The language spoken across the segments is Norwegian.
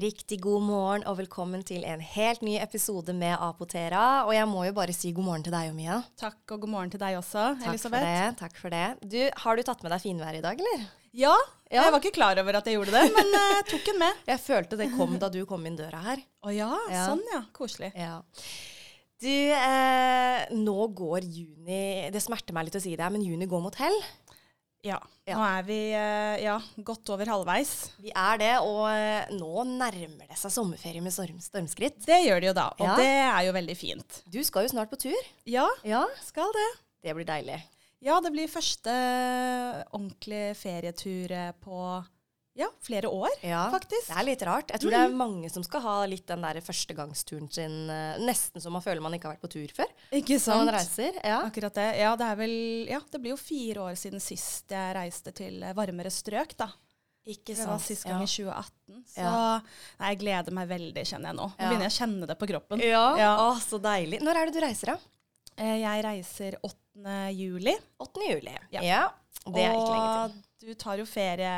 Riktig god morgen og velkommen til en helt ny episode med Apotera. Og jeg må jo bare si god morgen til deg og Mia. Takk, og god morgen til deg også, Takk Elisabeth. for det. takk for det. Du, Har du tatt med deg finvær i dag, eller? Ja, Ja. jeg var ikke klar over at jeg gjorde det, men jeg tok den med. Jeg følte det kom da du kom inn døra her. Å ja, Ja. sånn ja. Koselig. Ja. Du, eh, nå går juni Det smerter meg litt å si det, men juni går mot hell. Ja. Ja. Nå er vi eh, ja, godt over halvveis. Vi er det, og eh, nå nærmer det seg sommerferie med storm, stormskritt. Det gjør det jo da, og Ja. det er jo veldig fint. Du skal jo snart på tur. Ja, Ja, skal det. det blir deilig. Ja, det blir første ordentlige ferietur eh, på ja, flere år, Ja, faktisk. Det er litt rart. Jeg tror det er mange som skal ha litt den der førstegangsturen sin eh, nesten som man føler man ikke har vært på tur før. Ikke sant? Når man reiser. Ja. Akkurat det. Ja, det er vel Ja, det blir jo fire år siden sist jeg reiste til eh, varmere strøk, da. Ikke sant. Det var sist gang i 2018. Så Ja. nei, jeg gleder meg veldig, kjenner jeg nå. Nå begynner jeg å kjenne det på kroppen. Ja. Ja. Å, så deilig. Når er det du reiser, da? Eh, Jeg reiser 8. juli. 8. juli. Ja. Det er ikke lenge til. Du tar jo ferie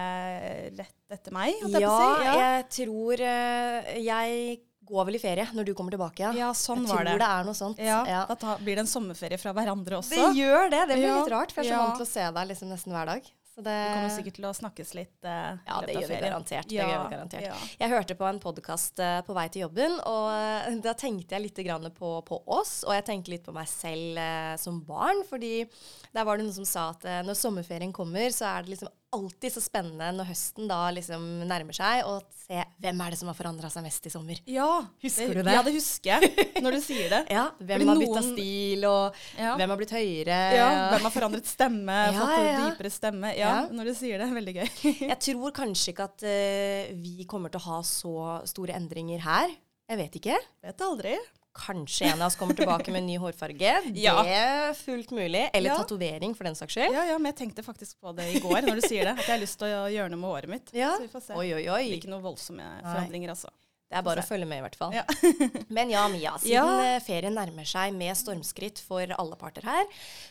rett etter meg, holdt jeg Ja, på å si. jeg tror eh, Jeg går vel i ferie når du kommer tilbake. Ja, ja, sånn jeg var tror det. det er noe sånt. Ja, Ja. Da ta, blir det en sommerferie fra hverandre også. Det gjør det. Det blir Ja, litt rart, for jeg er så ja. vant til å se deg liksom nesten hver dag. Så det, Vi kommer sikkert til å snakkes litt eh, Ja, det gjør garantert. Det Ja, gjør vi garantert. ja. Jeg hørte på en podkast på vei til jobben, og eh, da tenkte jeg litt grann på, på oss. Og jeg tenkte litt på meg selv eh, som barn, fordi der var det noen som sa at eh, når sommerferien kommer, så er det liksom alltid så spennende når høsten da liksom nærmer seg, å se hvem er det som har forandra seg mest i sommer. Ja, Husker du det? Ja, det husker jeg, når du sier det. Ja, Hvem Fordi har bytta stil, og Ja. hvem har blitt høyere? Ja, hvem har forandret stemme, Ja, fått ja, dypere stemme. Ja, Ja. når du sier det. Veldig gøy. Jeg tror kanskje ikke at uh, vi kommer til å ha så store endringer her. Jeg vet ikke. Vet aldri. Kanskje en av oss kommer tilbake med en ny hårfarge. Ja. Det er fullt mulig. Eller Ja. tatovering, for den saks skyld. Ja, ja, men jeg tenkte faktisk på det i går når du sier det. At jeg har lyst til å gjøre noe med håret mitt. Ja. Så vi får se. Oi, oi, oi. Ikke noen voldsomme forandringer, altså. Det er bare å følge med, i hvert fall. Ja. Men ja, Mia. Siden Ja. eh, ferien nærmer seg med stormskritt for alle parter her,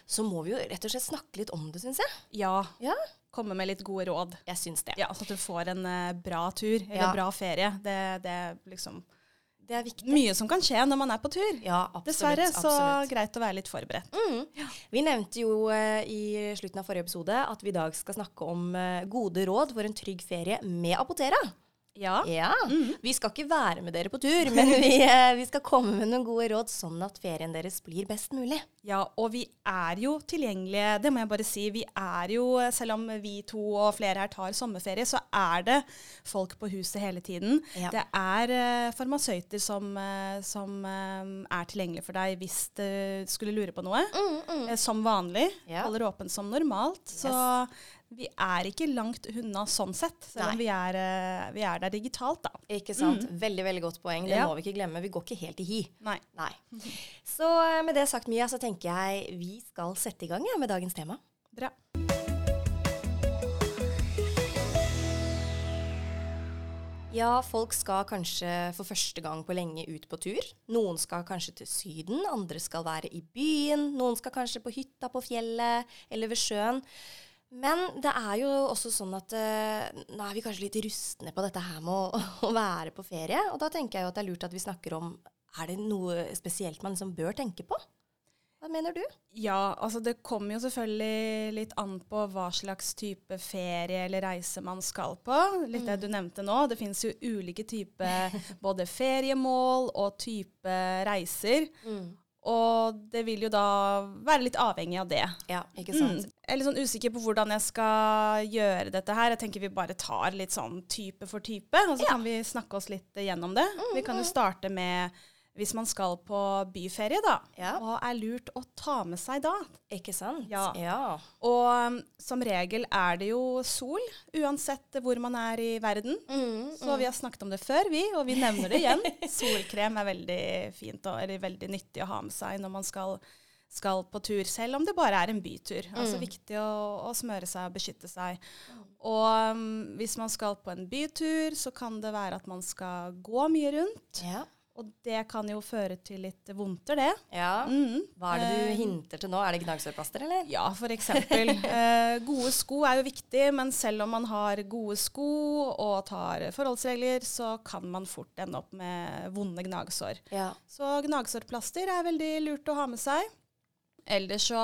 så må vi jo rett og slett snakke litt om det, syns jeg. Ja. Ja. Komme med litt gode råd. Jeg syns det. Ja, Så at du får en uh, bra tur, eller bra ferie. Det, det liksom Det er viktig. mye som kan skje når man er på tur. Ja, absolutt. Dessverre, så absolutt. greit å være litt forberedt. Mm. Vi nevnte jo eh, i slutten av forrige episode at vi i dag skal snakke om eh, gode råd for en trygg ferie med Apotera. Ja. Ja, Vi skal ikke være med dere på tur, men vi, eh, vi skal komme med noen gode råd, sånn at ferien deres blir best mulig. Ja, og vi er jo tilgjengelige, det må jeg bare si. Vi er jo, selv om vi to og flere her tar sommerferie, så er det folk på huset hele tiden. Ja. Det er uh, farmasøyter som, uh, som uh, er tilgjengelige for deg hvis du skulle lure på noe. Eh, som vanlig. Ja. Holder åpent som normalt. Så vi er ikke langt unna sånn sett, selv om vi er, eh, vi er der digitalt, da. Ikke sant? Veldig veldig godt poeng. Det Ja. må vi ikke glemme. Vi går ikke helt i hi. Nei. Nei. Så eh, med det sagt, Mia, så tenker jeg vi skal sette i gang ja, med dagens tema. Bra. Ja, folk skal kanskje for første gang på lenge ut på tur. Noen skal kanskje til Syden, andre skal være i byen. Noen skal kanskje på hytta på fjellet eller ved sjøen. Men det er jo også sånn at uh, nå er vi kanskje litt rustne på dette her med å, å være på ferie. Og da tenker jeg jo at det er lurt at vi snakker om er det noe spesielt man liksom bør tenke på. Hva mener du? Ja, altså det kommer jo selvfølgelig litt an på hva slags type ferie eller reise man skal på. Litt det du nevnte nå. Det finnes jo ulike typer både feriemål og type reiser. Og det vil jo da være litt avhengig av det. Ja, ikke Mm. sant? Jeg er litt sånn usikker på hvordan jeg skal gjøre dette her. Jeg tenker vi bare tar litt sånn type for type, og så kan vi snakke oss litt gjennom det. Vi kan jo starte med hvis man skal på byferie, da. Ja. Hva er lurt å ta med seg da? Ikke sant? Ja. ja. Og um, som regel er det jo sol, uansett hvor man er i verden. Så vi har snakket om det før, vi, og vi nevner det igjen. Solkrem er veldig fint og veldig nyttig å ha med seg når man skal, skal på tur, selv om det bare er en bytur. Altså viktig å, å smøre seg og beskytte seg. Og um, hvis man skal på en bytur, så kan det være at man skal gå mye rundt. ja. Og det kan jo føre til litt vondter, det. Ja. Mm. Hva er det Eh, du hinter til nå? Er det gnagsårplaster, eller? Ja, eksempel. Eh, gode sko er jo viktig, men selv om man har gode sko og tar forholdsregler, så kan man fort ende opp med vonde gnagsår. Ja. Så gnagsårplaster er veldig lurt å ha med seg. Ellers så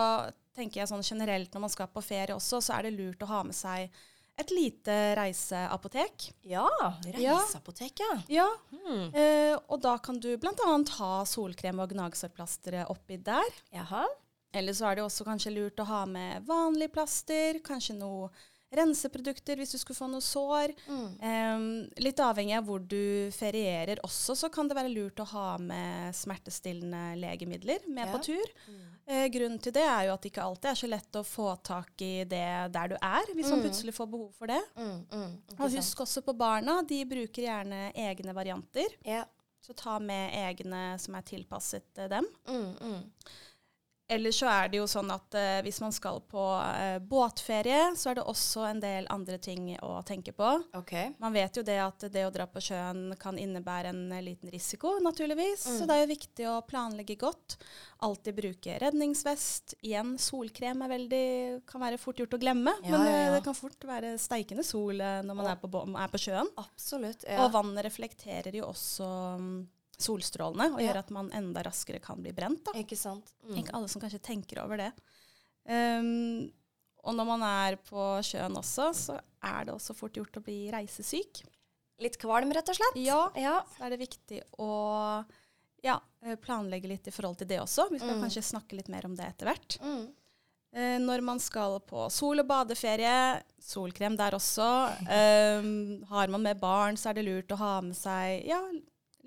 tenker jeg sånn generelt når man skal på ferie også, så er det lurt å ha med seg et lite reiseapotek. Ja, reiseapotek, ja. Ja, Hmm. eh, og da kan du bl.a. ha solkrem og gnagsårplasteret oppi der. Jaha. Eller så er det også kanskje lurt å ha med vanlig plaster, kanskje noe renseprodukter hvis du skulle få noe sår. Mm. Um, litt avhengig av hvor du ferierer også, så kan det være lurt å ha med smertestillende legemidler med Ja. på tur. Mm. Uh, grunnen til det er jo at det ikke alltid er så lett å få tak i det der du er, hvis man Mm. plutselig får behov for det. Mm, mm, Og husk også på barna, de bruker gjerne egne varianter. Ja. Så ta med egne som er tilpasset uh, dem. Mm, Ellers så er det jo sånn at eh, hvis man skal på eh, båtferie, så er det også en del andre ting å tenke på. Okay. Man vet jo det at det å dra på sjøen kan innebære en eh, liten risiko, naturligvis. Mm. Så det er jo viktig å planlegge godt. Alltid bruke redningsvest. Igjen, solkrem er veldig, kan være fort gjort å glemme. Ja, men ja, eh, ja. det kan fort være steikende sol eh, når man er på, er på sjøen. Absolutt. Ja. Og vannet reflekterer jo også mm, solstrålene og Ja. at man enda raskere kan bli brent. da. Ikke sant. Mm. Ikke alle som kanskje tenker over det. Um, og når man er på sjøen også, så er det også fort gjort å bli reisesyk. Litt kvalm, rett og slett? Ja, Ja. så er det viktig å ja, eh, planlegge litt i forhold til det også. Vi skal Mm. kanskje snakke litt mer om det etter hvert. Mm. Eh, når man skal på sol- og badeferie, solkrem der også. Um, har man med barn, så er det lurt å ha med seg ja,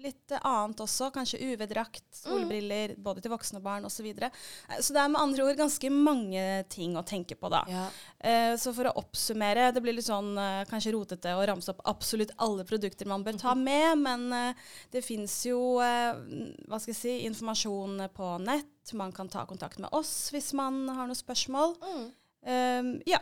litt annet også. Kanskje UV-drakt, solbriller, både til voksne og barn osv. Så, videre. Eh, så det er med andre ord ganske mange ting å tenke på, da. ja. Eh, så for å oppsummere, det blir litt sånn eh, kanskje rotete å ramse opp absolutt alle produkter man bør ta med, men eh, det fins jo hva skal jeg si, informasjon på nett. Man kan ta kontakt med oss hvis man har noen spørsmål. Mm. Ja.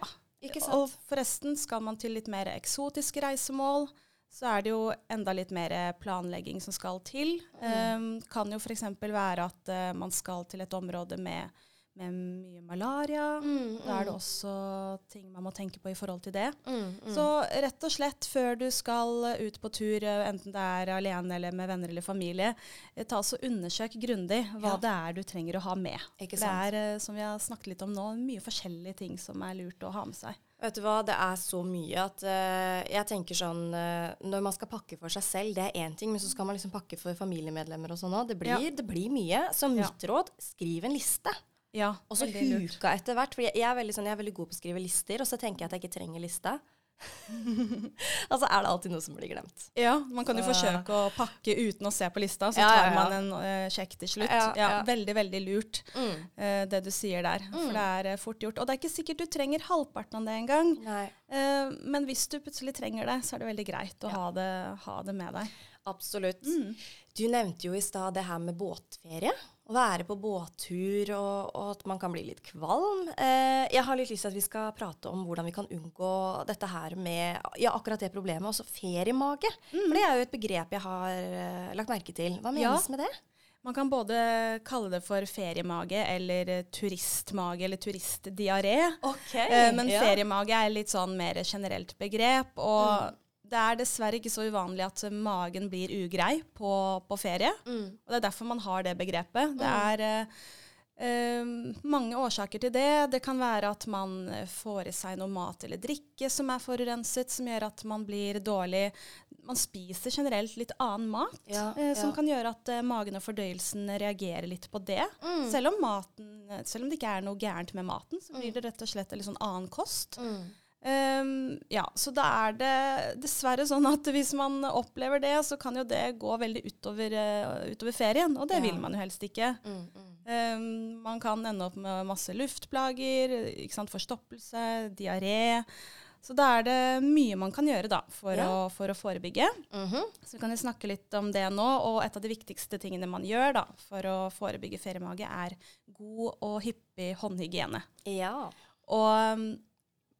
Og forresten, skal man til litt mer eksotiske reisemål, så er det jo enda litt mer planlegging som skal til. Um, kan jo f.eks. være at uh, man skal til et område med, med mye malaria. Mm, Da er det mm. også ting man må tenke på i forhold til det. Mm, mm. Så rett og slett før du skal ut på tur, eh, enten det er alene eller med venner eller familie, eh, ta så undersøk grundig hva Ja. det er du trenger å ha med. Det er, som vi har snakket litt om nå, mye forskjellige ting som er lurt å ha med seg. Vet du hva, det er så mye at uh, jeg tenker sånn uh, Når man skal pakke for seg selv, det er én ting, men så skal man liksom pakke for familiemedlemmer og sånn òg. Det, Ja. det blir mye. Så Ja. mitt råd, skriv en liste. Ja, Og så huka etter hvert. For jeg, jeg, er veldig sånn, jeg er veldig god på å skrive lister, og så tenker jeg at jeg ikke trenger lista. altså er det alltid noe som blir glemt. Ja, man kan jo Så- forsøke å pakke uten å se på lista, så Ja, tar ja. man en sjekk til slutt. Ja, Ja, ja. Veldig, veldig lurt Mm. uh, det du sier der. Mm. For det er uh, fort gjort. Og det er ikke sikkert du trenger halvparten av det engang. Eh, men hvis du plutselig trenger det, så er det veldig greit å Ja. ha, det, ha det med deg. Absolutt. Mm. Du nevnte jo i stad det her med båtferie. Å være på båttur, og, og at man kan bli litt kvalm. Eh, jeg har litt lyst til at vi skal prate om hvordan vi kan unngå dette her med ja, akkurat det problemet, også feriemage. For det er jo et begrep jeg har uh, lagt merke til. Hva Ja. med det? Man kan både kalle det for feriemage eller turistmage eller turistdiaré. Okay, Eh, men feriemage er litt sånn mer generelt begrep. Og Mm. Det er dessverre ikke så uvanlig at magen blir ugrei på, på ferie. Mm. Og det er derfor man har det begrepet. Det er eh, eh, mange årsaker til det. Det kan være at man får i seg noe mat eller drikke som er forurenset, som gjør at man blir dårlig. Man spiser generelt litt annen mat, Ja, eh, som ja. kan gjøre at eh, magen og fordøyelsen reagerer litt på det. Mm. Selv om maten, eh, selv om det ikke er noe gærent med maten, så blir det rett og slett en litt sånn annen kost. Mm. Ehm, ja, så da er det dessverre sånn at hvis man opplever det, så kan jo det gå veldig utover, uh, utover ferien, og det Ja. vil man jo helst ikke. Mm. Mm. Um, man kan ende opp med masse luftplager, ikke sant, forstoppelse, diaré. Så da er det mye man kan gjøre da, for, Ja. å, for å forebygge. Mhm. Så vi kan jo snakke litt om det nå, og et av de viktigste tingene man gjør da, for å forebygge feriemage, er god og hyppig håndhygiene. Ja. Og um,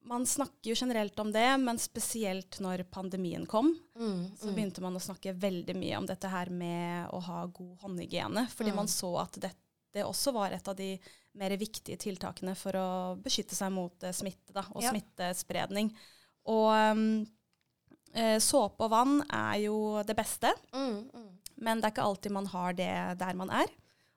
man snakker jo generelt om det, men spesielt når pandemien kom, Mm, så begynte man å snakke veldig mye om dette her med å ha god håndhygiene. Fordi Mm. man så at dette også var et av de mer viktige tiltakene for å beskytte seg mot uh, smitte da, og Ja. smittespredning. Og um, såpe og vann er jo det beste, mm, mm. men det er ikke alltid man har det der man er.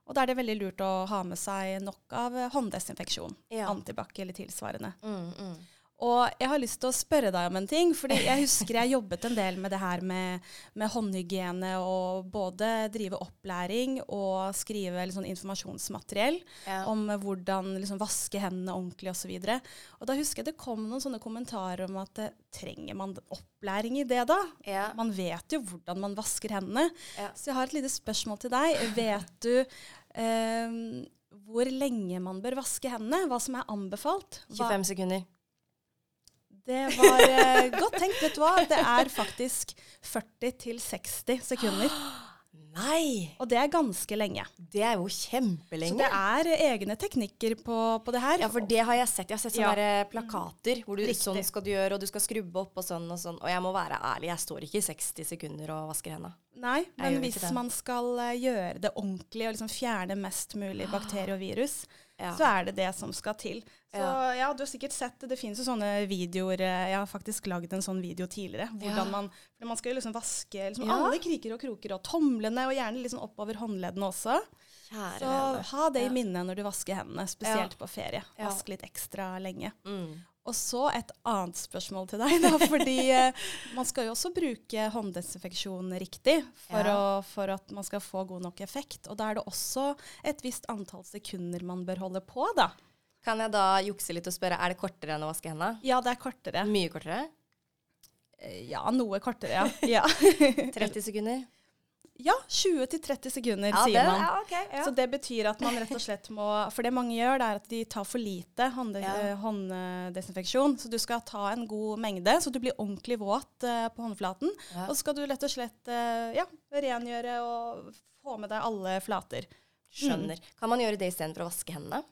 Og da er det veldig lurt å ha med seg nok av hånddesinfeksjon. Ja. Antibac eller tilsvarende. Mm, mm. Og jeg har lyst til å spørre deg om en ting. fordi jeg husker jeg jobbet en del med det her med, med håndhygiene og både drive opplæring og skrive sånn informasjonsmateriell Ja. om hvordan liksom, vaske hendene ordentlig osv. Og, og da husker jeg det kom noen sånne kommentarer om at eh, trenger man opplæring i det da? Ja. Man vet jo hvordan man vasker hendene. Ja. Så jeg har et lite spørsmål til deg. Vet du eh, hvor lenge man bør vaske hendene? Hva som er anbefalt? Hva, 25 sekunder. Det var eh, godt tenkt. Vet du hva? Det er faktisk 40-60 sekunder. Nei! Og det er ganske lenge. Det er jo kjempelenge. Så det er egne teknikker på, på det her. Ja, for det har jeg sett. Jeg har sett sånne Ja. der plakater hvor du, Riktig. sånn skal du gjøre, og du skal skrubbe opp og sånn og sånn. Og jeg må være ærlig, jeg står ikke i 60 sekunder og vasker hendene. Nei, men hvis man skal eh, gjøre det ordentlig og liksom fjerne mest mulig bakterie og virus, Ja. så er det det som skal til. Så Ja. du har sikkert sett det. Finnes jo sånne videoer. eh, Jeg har faktisk lagd en sånn video tidligere. Hvordan man, for man skal jo liksom vaske liksom alle kriker og kroker og tomlene, og gjerne liksom oppover håndleddene også. Kjære Så ha det i minne når du vasker hendene, spesielt på ferie. Vask litt ekstra lenge. Mm. Og så et annet spørsmål til deg, da, fordi eh, man skal jo også bruke hånddesinfeksjon riktig for, Ja. å, for at man skal få god nok effekt. Og da er det også et visst antall sekunder man bør holde på, da. Kan jeg da jukse litt og spørre, er det kortere enn å vaske hendene? Ja, det er kortere. Mye kortere? Eh, Ja, noe kortere, ja. ja. 30 sekunder? Ja 20-30 sekunder, Ja, sier det- man. ja, okay, ja. Så det betyr at man rett og slett må For det mange gjør, det er at de tar for lite hånd, eh, hånddesinfeksjon. Så du skal ta en god mengde, så du blir ordentlig våt uh, på håndflaten. Og så skal du rett og slett uh, ja, rengjøre og få med deg alle flater. Skjønner. Kan man gjøre det istedenfor å vaske hendene?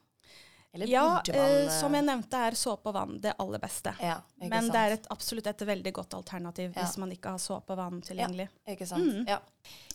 Eller Ja, burde man eh, som jeg nevnte, er såpe og vann det aller beste. Ja, Men sant. det er et, absolutt et veldig godt alternativ Ja. hvis man ikke har såpe og vann tilgjengelig. Ikke sant. Mm. Ja.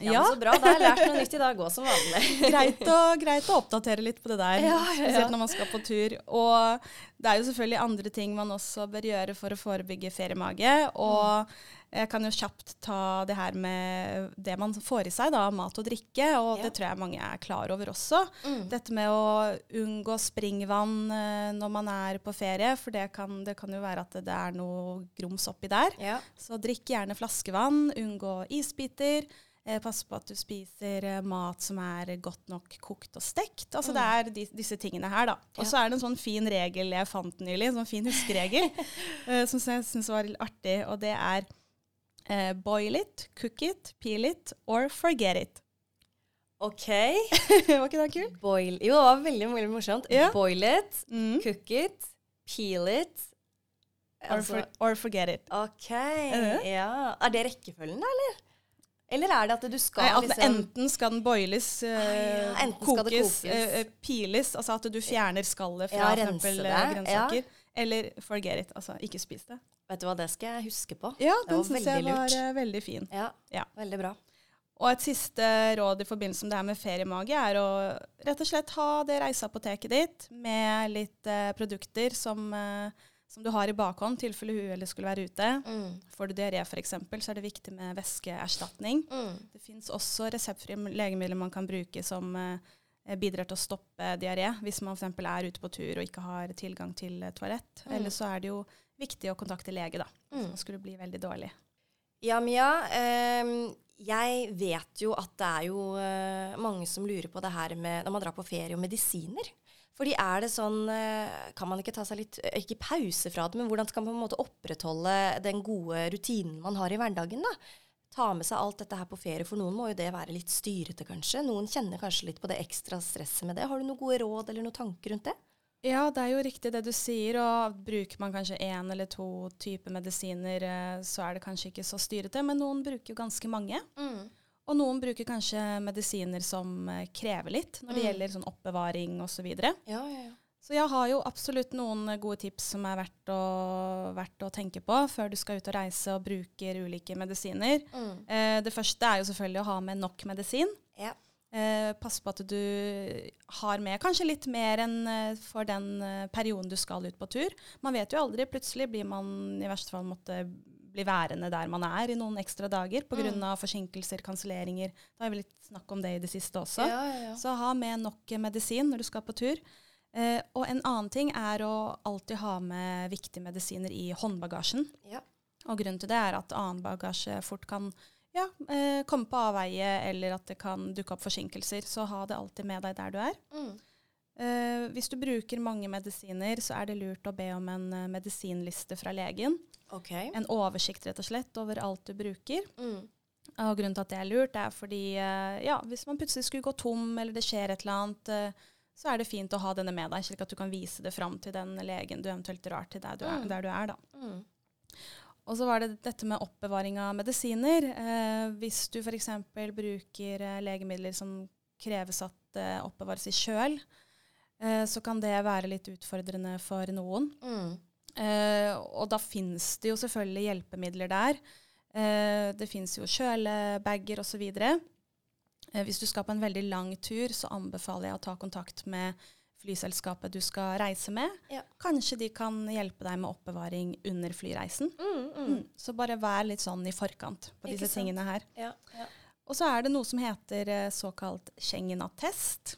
ja, Ja. men så bra. Da har jeg lært noe nytt i dag òg, som vanlig. greit, å, greit å oppdatere litt på det der, Ja, ja, ja. spesielt når man skal på tur. Og det er jo selvfølgelig andre ting man også bør gjøre for å forebygge feriemage. Og jeg kan jo kjapt ta det her med det man får i seg, da, mat og drikke. Og Ja. det tror jeg mange er klar over også. Mm. Dette med å unngå springvann eh, når man er på ferie, for det kan, det kan jo være at det, er noe grums oppi der. Ja. Så drikk gjerne flaskevann, unngå isbiter. Eh, pass på at du spiser eh, mat som er godt nok kokt og stekt. Altså Det er de, disse tingene her, da. Og så er det en sånn fin regel jeg fant nylig, en sånn fin huskeregel, eh, som jeg syns var artig, og det er eh, boil it, cook it, peel it or forget it. OK. var ikke det kult? Boil Jo, det var veldig, veldig morsomt. Ja. Boil it, Mm. cook it, peel it. Or, Altså, for, or forget it. OK. det? Ja. Er det rekkefølgen, da, eller? Eller er det at du skal Nei, at liksom Enten skal den boiles, eh, ja, enten kokes, kokes. eh, eh, piles, altså at du fjerner skallet fra Ja, for grønnsaker. grønnsaker. Eller forget it, altså ikke spis det. Vet du hva, det skal jeg huske på. Ja, Det den syns jeg var lurt. eh, veldig fin. Ja, Ja. veldig bra. Og et siste råd i forbindelse med det her med feriemage, er å rett og slett ha det reiseapoteket ditt med litt eh, produkter som, eh, som du har i bakhånd, tilfelle uhellet skulle være ute. Mm. Får du diaré f.eks., så er det viktig med væskeerstatning. Mm. Det fins også reseptfrie legemidler man kan bruke som eh, bidrar til å stoppe diaré, hvis man f.eks. er ute på tur og ikke har tilgang til eh, toalett. Mm. Eller så er det jo viktig å kontakte lege, da. Mm. Hvis man skulle bli veldig dårlig. Ja, Mia. ehm, jeg vet jo at det er jo eh, mange som lurer på det her med når man drar på ferie og medisiner. Fordi er det sånn eh, Kan man ikke ta seg litt eh, Ikke pause fra det, men hvordan skal man på en måte opprettholde den gode rutinen man har i hverdagen? da? Ta med seg alt dette her på ferie. For noen må jo det være litt styrete, kanskje. Noen kjenner kanskje litt på det ekstra stresset med det. Har du noen gode råd eller noen tanker rundt det? Ja, det er jo riktig det du sier. Og bruker man kanskje én eller to typer medisiner, eh, så er det kanskje ikke så styrete. Men noen bruker jo ganske mange. Og noen bruker kanskje medisiner som eh, krever litt når det Mm. gjelder sånn oppbevaring osv. Så, videre. Ja, ja, ja. Så jeg har jo absolutt noen gode tips som er verdt å, verdt å tenke på før du skal ut og reise og bruker ulike medisiner. Mm. Eh, det første er jo selvfølgelig å ha med nok medisin. Ja. Eh, pass på at du har med kanskje litt mer enn eh, for den eh, perioden du skal ut på tur. Man vet jo aldri. Plutselig blir man i verste fall måtte bli værende der man er i noen ekstra dager pga. Mm. av forsinkelser, kanselleringer. Da har vi litt snakk om det i det siste også. Ja, ja, ja. Så ha med nok medisin når du skal på tur. Eh, og en annen ting er å alltid ha med viktige medisiner i håndbagasjen. Ja. Og grunnen til det er at annen bagasje fort kan ja, eh, komme på avveie, eller at det kan dukke opp forsinkelser. Så ha det alltid med deg der du er. Mm. Eh, hvis du bruker mange medisiner, så er det lurt å be om en eh, medisinliste fra legen. Okay. En oversikt rett og slett over alt du bruker. Mm. Og grunnen til at det er lurt, er fordi eh, ja, hvis man plutselig skulle gå tom, eller det skjer et eller annet, eh, så er det fint å ha denne med deg, slik at du kan vise det fram til den legen du eventuelt drar til der du er. Mm. Der du er da. Mm. Og så var det dette med oppbevaring av medisiner. Eh, hvis du f.eks. bruker eh, legemidler som kreves at eh, oppbevares i kjøl, eh, så kan det være litt utfordrende for noen. Mm. Eh, og da finnes det jo selvfølgelig hjelpemidler der. Eh, det finnes jo kjølebager osv. Eh, hvis du skal på en veldig lang tur, så anbefaler jeg å ta kontakt med flyselskapet du skal reise med. Ja. Kanskje de kan hjelpe deg med oppbevaring under flyreisen. Mm, mm. Mm. Så bare vær litt sånn i forkant på Ikke disse sant. tingene her. Ja, ja. Og så er det noe som heter eh, såkalt Schengen-attest.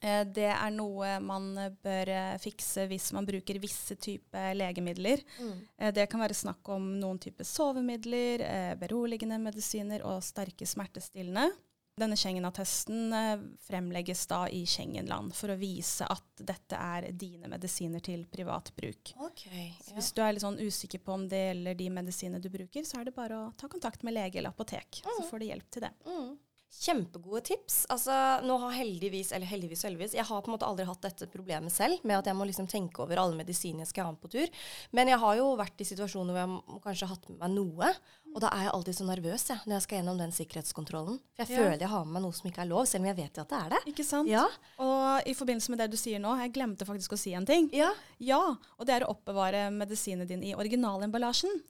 Eh, Det er noe man eh, bør eh, fikse hvis man bruker visse typer legemidler. Mm. Eh, Det kan være snakk om noen typer sovemidler, eh, beroligende medisiner og sterke smertestillende. Denne Schengen-attesten eh, fremlegges da i Schengen-land for å vise at dette er dine medisiner til privat bruk. Okay, Ja. hvis du er litt sånn usikker på om det gjelder de medisinene du bruker, så er det bare å ta kontakt med lege eller apotek, så får du hjelp til det. Mm. Kjempegode tips. Altså, nå har heldigvis, eller heldigvis og heldigvis, jeg har på en måte aldri hatt dette problemet selv, med at jeg må liksom tenke over alle medisinene jeg skal ha med på tur. Men jeg har jo vært i situasjoner hvor jeg må kanskje har hatt med meg noe, og da er jeg alltid så nervøs jeg, når jeg skal gjennom den sikkerhetskontrollen. For jeg Ja. føler jeg har med meg noe som ikke er lov, selv om jeg vet jo at det er det. Ikke sant? Ja. Og i forbindelse med det du sier nå, jeg glemte faktisk å si en ting. Ja. Ja, og det er å oppbevare medisinen din i originalemballasjen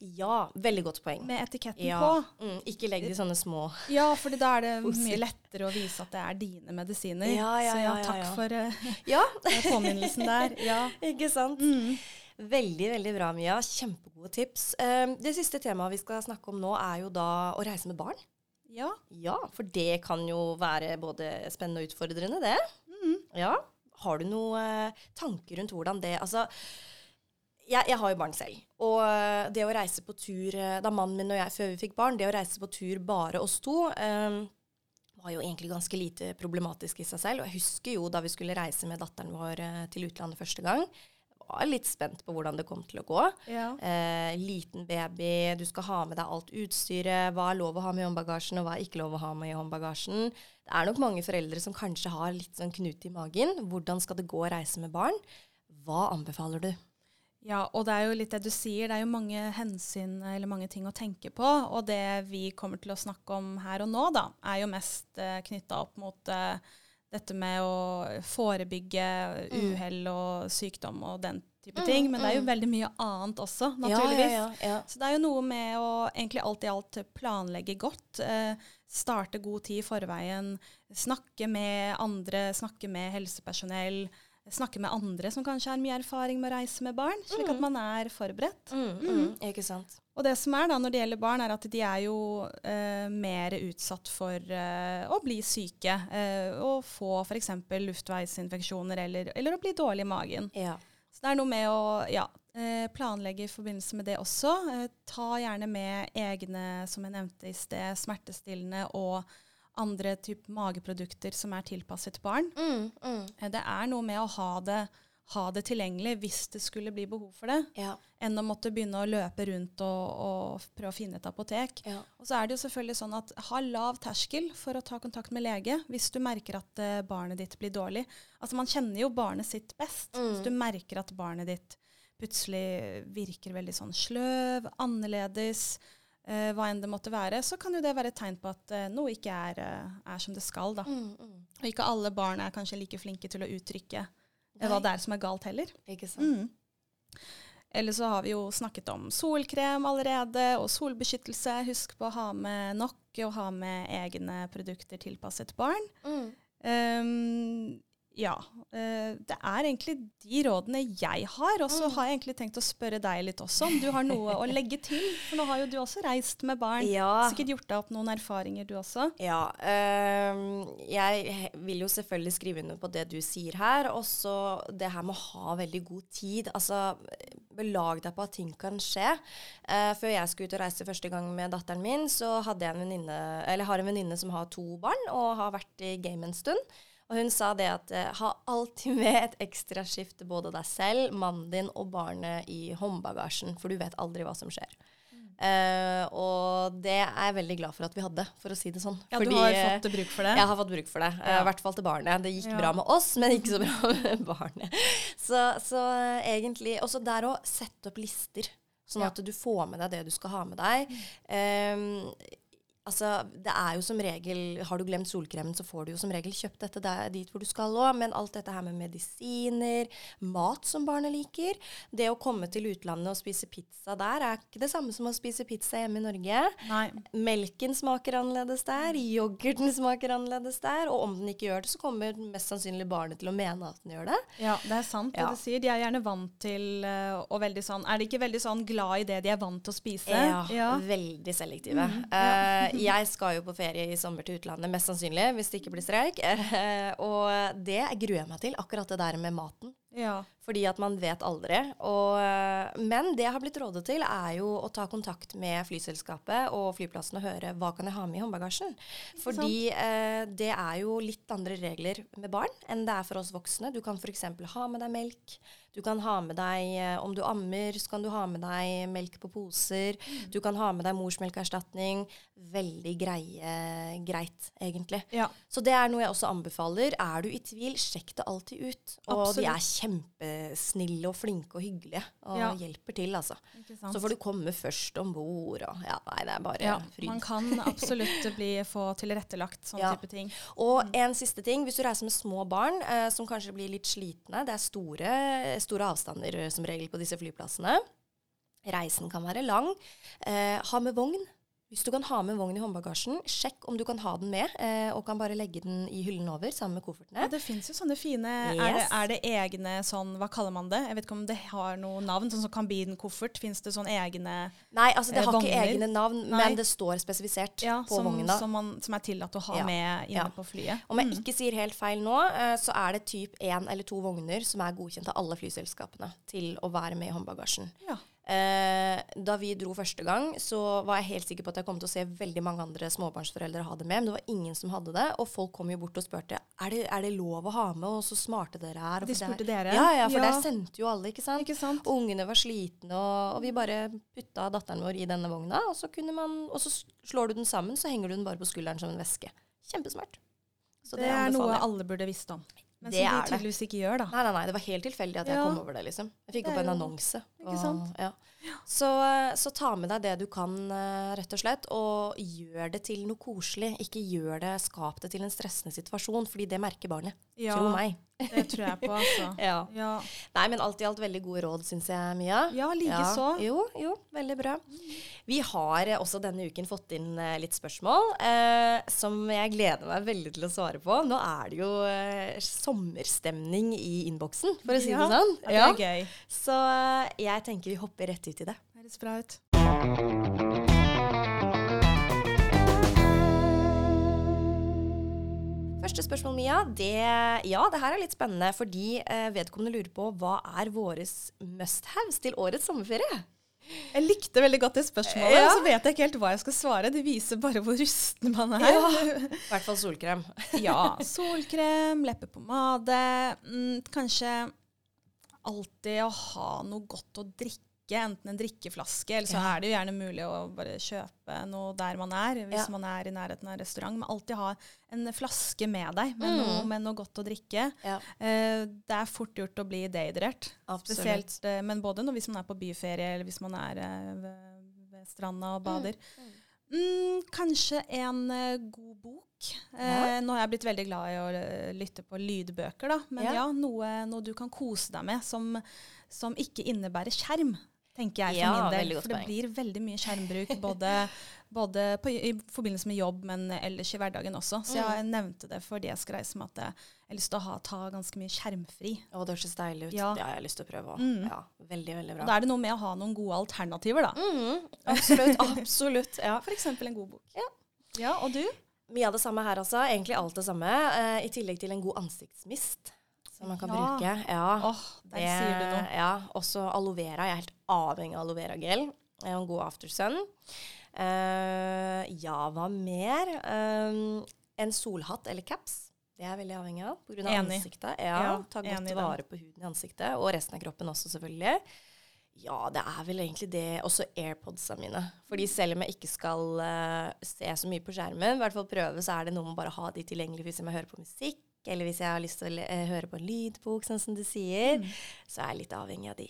Ja, veldig godt poeng. med etiketten Ja. på. Mm, ikke legg det i sånne små Ja, for da er det mye lettere å vise at det er dine medisiner. Ja, ja, Så ja, ja, ja, takk for uh, Ja, påminnelsen der. Ja. ikke sant? Mm. Veldig, veldig bra, Mia. Kjempegode tips. Um, det siste temaet vi skal snakke om nå, er jo da å reise med barn. ja. Ja, for det kan jo være både spennende og utfordrende, det. Ja. Har du noen eh, tanker rundt hvordan det Altså, jeg, jeg har jo barn selv. Og eh, det å reise på tur eh, Da mannen min og jeg, før vi fikk barn, det å reise på tur bare oss to eh, var jo egentlig ganske lite problematisk i seg selv. Og jeg husker jo da vi skulle reise med datteren vår til utlandet første gang. Var litt spent på hvordan det kom til å gå. ja. Eh, liten baby, du skal ha med deg alt utstyret. Hva er lov å ha med i håndbagasjen, og hva er ikke lov å ha med i håndbagasjen. Det er nok mange foreldre som kanskje har litt sånn knut i magen. Hvordan skal det gå å reise med barn? Hva anbefaler du? Ja, og det er jo litt det du sier. Det er jo mange hensyn eller mange ting å tenke på. Og det vi kommer til å snakke om her og nå, da, er jo mest eh, knytta opp mot eh, dette med å forebygge uhell og sykdom og den type Mm, ting. Men det er jo mm. veldig mye annet også, naturligvis. Ja, ja, ja, Så det er jo noe med å egentlig alt i alt planlegge godt. Eh, starte god tid i forveien. Snakke med andre, snakke med helsepersonell. Snakke med andre som kanskje har mye erfaring med å reise med barn, slik at man er forberedt. Mm, mm, ikke sant. Og det som er da når det gjelder barn, er at de er jo eh, mer utsatt for eh, å bli syke. Eh, og få f.eks. luftveisinfeksjoner eller, eller å bli dårlig i magen. Ja. Så det er noe med å ja, eh, planlegge i forbindelse med det også. Eh, ta gjerne med egne, som jeg nevnte i sted, smertestillende og andre type mageprodukter som er tilpasset barn. Mm, mm. Eh, det er noe med å ha det, ha det tilgjengelig hvis det skulle bli behov for det, ja. enn å måtte begynne å løpe rundt og, og prøve å finne et apotek. ja. Og så er det jo selvfølgelig sånn at ha lav terskel for å ta kontakt med lege hvis du merker at eh, barnet ditt blir dårlig. Altså Man kjenner jo barnet sitt best. Mm. Hvis du merker at barnet ditt plutselig virker veldig sånn sløv, annerledes, Uh, hva enn det måtte være, så kan jo det være et tegn på at uh, noe ikke er, er som det skal. da. Mm, mm. Og ikke alle barn er kanskje like flinke til å uttrykke eh, hva Nei. det er som er galt heller. Ikke sant. Mm. Eller så har vi jo snakket om solkrem allerede, og solbeskyttelse. Husk på å ha med nok, og ha med egne produkter tilpasset barn. Mm. Ehm, ja. eh, det er egentlig de rådene jeg har. Og så Mm. har jeg egentlig tenkt å spørre deg litt også, om du har noe å legge til. For nå har jo du også reist med barn. Ja. Sikkert gjort deg opp noen erfaringer, du også. Ja. ehm, jeg vil jo selvfølgelig skrive under på det du sier her. Og så det her med å ha veldig god tid. Altså, belag deg på at ting kan skje. Uh, før jeg skulle ut og reise første gang med datteren min, så hadde jeg en venninne, eller har en venninne som har to barn og har vært i game en stund. Og hun sa det at eh, ha alltid med et ekstra skift til både deg selv, mannen din og barnet i håndbagasjen, for du vet aldri hva som skjer. Uh, og det er jeg veldig glad for at vi hadde, for å si det sånn. Ja, Fordi, du har eh, fått bruk for det. jeg har fått bruk for det. I Ja. hvert fall til barnet. Det gikk Ja. bra med oss, men ikke så bra med barnet. Så, så egentlig Også der òg, sette opp lister, sånn at du får med deg det du skal ha med deg. Ehm, altså, det er jo som regel Har du glemt solkremen, så får du jo som regel kjøpt dette der, dit hvor du skal òg. Men alt dette her med medisiner, mat som barnet liker Det å komme til utlandet og spise pizza der er ikke det samme som å spise pizza hjemme i Norge. Nei. Melken smaker annerledes der, yoghurten smaker annerledes der, og om den ikke gjør det, så kommer mest sannsynlig barnet til å mene at den gjør det. Ja, det er sant det Ja. du sier. De er gjerne vant til eh, og veldig sånn Er de ikke veldig sånn glad i det de er vant til å spise? Ja, veldig selektive. Eh, jeg skal jo på ferie i sommer til utlandet, mest sannsynlig, hvis det ikke blir streik. Og det gruer jeg meg til, akkurat det der med maten. Ja. Fordi at man vet aldri. Og, eh, men det jeg har blitt rådet til, er jo å ta kontakt med flyselskapet og flyplassen og høre hva kan jeg ha med i håndbagasjen. Fordi eh, det er jo litt andre regler med barn enn det er for oss voksne. Du kan f.eks. ha med deg melk. Du kan ha med deg, eh, Om du ammer, så kan du ha med deg melk på poser. Du kan ha med deg morsmelkerstatning. Veldig greie, greit, egentlig. ja. Så det er noe jeg også anbefaler. Er du i tvil, sjekk det alltid ut. Og de er kjempesnille og flinke og hyggelige og Ja. hjelper til, altså. Så får du komme først om bord og Ja, nei, det er bare ja, fryd. man kan absolutt bli, få tilrettelagt sånne Ja. type ting. Og en siste ting. Hvis du reiser med små barn eh, som kanskje blir litt slitne Det er store, store avstander eh, som regel på disse flyplassene. Reisen kan være lang. Eh, ha med vogn. Hvis du kan ha med vogn i håndbagasjen, sjekk om du kan ha den med, eh, og kan bare legge den i hyllen over sammen med koffertene. Ja, det fins jo sånne fine er, det, er det egne sånn Hva kaller man det? Jeg vet ikke om det har noe navn. Sånn som kabinkoffert. Fins det sånne egne vogner? Nei, altså det Eh, har ikke egne navn, Nei. men det står spesifisert ja, på som, vogna. som, man, som er tillatt å ha Ja. med inne på flyet? Om jeg ikke sier helt feil nå, eh, så er det typ én eller to vogner som er godkjent av alle flyselskapene til å være med i håndbagasjen. Ja. Eh, da vi dro første gang, så var jeg helt sikker på at jeg kom til å se veldig mange andre småbarnsforeldre ha det med, men det var ingen som hadde det. Og folk kom jo bort og spurte er det, er det lov å ha med, og så smarte dere er. De spurte der- dere? Ja, ja, for Ja. der sendte jo alle, ikke sant. Ikke sant? Ungene var slitne, og, og vi bare putta datteren vår i denne vogna, og så, kunne man, og så slår du den sammen, så henger du den bare på skulderen som en veske. Kjempesmart. Så det, er noe alle burde visst om. Men Det som er de det. tydeligvis ikke gjør, da. Nei, nei, nei, det var helt tilfeldig at jeg Ja. kom over det, liksom. Jeg fikk Det opp en annonse. Ikke sant? ja. Så, så ta med deg det du kan, eh, rett og slett, og gjør det til noe koselig. Ikke gjør det, skap det til en stressende situasjon, fordi det merker barnet. Ja, Tro meg. det tror jeg på, altså. Ja. Ja, Nei, men alt i alt veldig gode råd, syns jeg, Mia. ja likeså. Jo, jo, veldig bra. Vi har eh, også denne uken fått inn eh, litt spørsmål eh, som jeg gleder meg veldig til å svare på. Nå er det jo eh, sommerstemning i innboksen, for å si Ja, det sånn. Ja, det er gøy. Så eh, jeg tenker vi hopper rett ut i det. Det høres bra ut. Første spørsmål, Mia. Det, ja, det her er litt spennende, fordi eh, vedkommende lurer på hva er våres must-haves til årets sommerferie? Jeg likte veldig godt det spørsmålet, Ja. så vet jeg ikke helt hva jeg skal svare. Det viser bare hvor rusten man er. I hvert fall solkrem. Ja. Solkrem, leppepomade. Mm, kanskje alltid å ha noe godt å drikke. Enten en drikkeflaske, eller så Ja. er det jo gjerne mulig å bare kjøpe noe der man er, hvis Ja. man er i nærheten av en restaurant. Men alltid ha en flaske med deg med, noe, Mm. med noe godt å drikke. Ja, Eh, det er fort gjort å bli dehydrert. Spesielt, eh, men både når, hvis man er på byferie, eller hvis man er eh, ved, ved stranda og bader. Mm, kanskje en eh, god bok. Eh, nå har jeg blitt veldig glad i å eh, lytte på lydbøker, da. Men Ja. ja, noe, noe du kan kose deg med som, som ikke innebærer skjerm, tenker jeg for Ja, min del. For det blir veldig mye skjermbruk, både, både på, i forbindelse med jobb, men ellers i hverdagen også. Så Mm. jeg nevnte det fordi jeg skal reise med at jeg har lyst til å ha, ta ganske mye skjermfri. Å, det høres deilig ut. Ja. Det har jeg lyst til å prøve òg. Mm. Ja, veldig, veldig Og da er det noe med å ha noen gode alternativer, da. Mm. absolutt. absolutt. Ja. F.eks. en god bok. Ja. ja, og du? Mye av det samme her, altså. Egentlig alt det samme. eh, I tillegg til en god ansiktsmist som man kan Ja. bruke. Ja. Åh, der sier du noe. Ja, også aloe vera. Jeg er helt avhengig av aloe vera-gel. Og en god aftersun. Uh, ja, hva mer? Uh, en solhatt eller caps. Det er jeg veldig avhengig av pga. Enig. ansiktet. Ja, Ja, ta godt vare på huden i ansiktet. Og resten av kroppen også, selvfølgelig. Ja, det er vel egentlig det. Også airpodsa mine. Fordi selv om jeg ikke skal uh, se så mye på skjermen, i hvert fall prøve, så er det noe med bare å ha de tilgjengelige hvis jeg må høre på musikk, eller hvis jeg har lyst til å eh, høre på en lydbok, sånn som du sier. Mm. Så er jeg litt avhengig av de.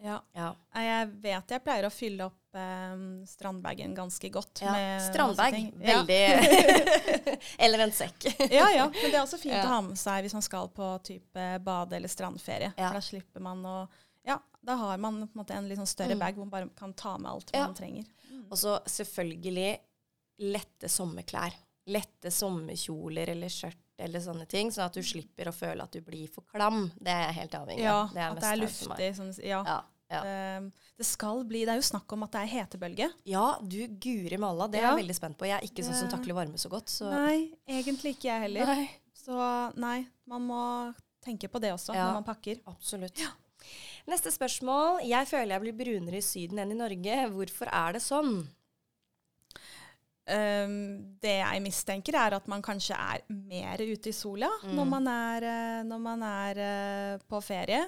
Ja. Ja. Jeg vet jeg pleier å fylle opp eh, strandbagen ganske godt. ja. Strandbag. Veldig Eller en sekk. ja, ja. Men det er også fint Ja. å ha med seg hvis man skal på type bade- eller strandferie. For da slipper man å Ja, da har man på en måte en litt sånn større Mm. bag hvor man bare kan ta med alt man trenger. Og så selvfølgelig lette sommerklær. Lette sommerkjoler eller skjørt eller sånne ting, sånn at du slipper å føle at du blir for klam. Det er jeg helt avhengig Ja, av. Det er at det er luftig. Sånn, ja. Ja, ja. Det, det skal bli Det er jo snakk om at det er hetebølge. ja, du guri malla. Det er jeg veldig spent på. Jeg er ikke sånn som takler varme så godt. Så Nei, egentlig ikke jeg heller. Nei, Så nei, man må tenke på det også Ja. når man pakker. absolutt. Neste spørsmål. Jeg føler jeg blir brunere i Syden enn i Norge. Hvorfor er det sånn? Um, det jeg mistenker, er at man kanskje er mer ute i sola Mm. når man er, eh, når man er uh, på ferie.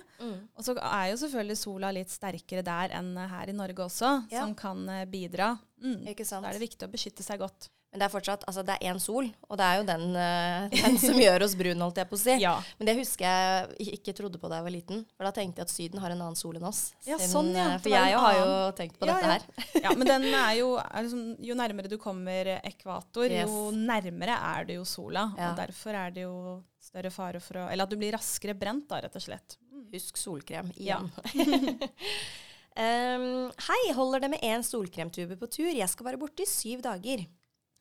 Og så er jo selvfølgelig sola litt sterkere der enn her i Norge også, Ja. som kan eh, bidra. Mm. Da er det viktig å beskytte seg godt. Men det er fortsatt altså det er én sol, og det er jo den, eh, den som gjør oss brune, holdt jeg på å si. Ja, Men det husker jeg ikke trodde på da jeg var liten. For da tenkte jeg at Syden har en annen sol enn oss. Ja, Siden, sånn, ja. eh, For jeg har jo tenkt på Ja, dette her. ja men den er jo er liksom, Jo nærmere du kommer ekvator, Yes. jo nærmere er det jo sola. Og derfor er det jo større fare for å Eller at du blir raskere brent, da, rett og slett. Husk solkrem Ja. igjen. um, hei, holder det med én solkremtube på tur? Jeg skal være borte i syv dager.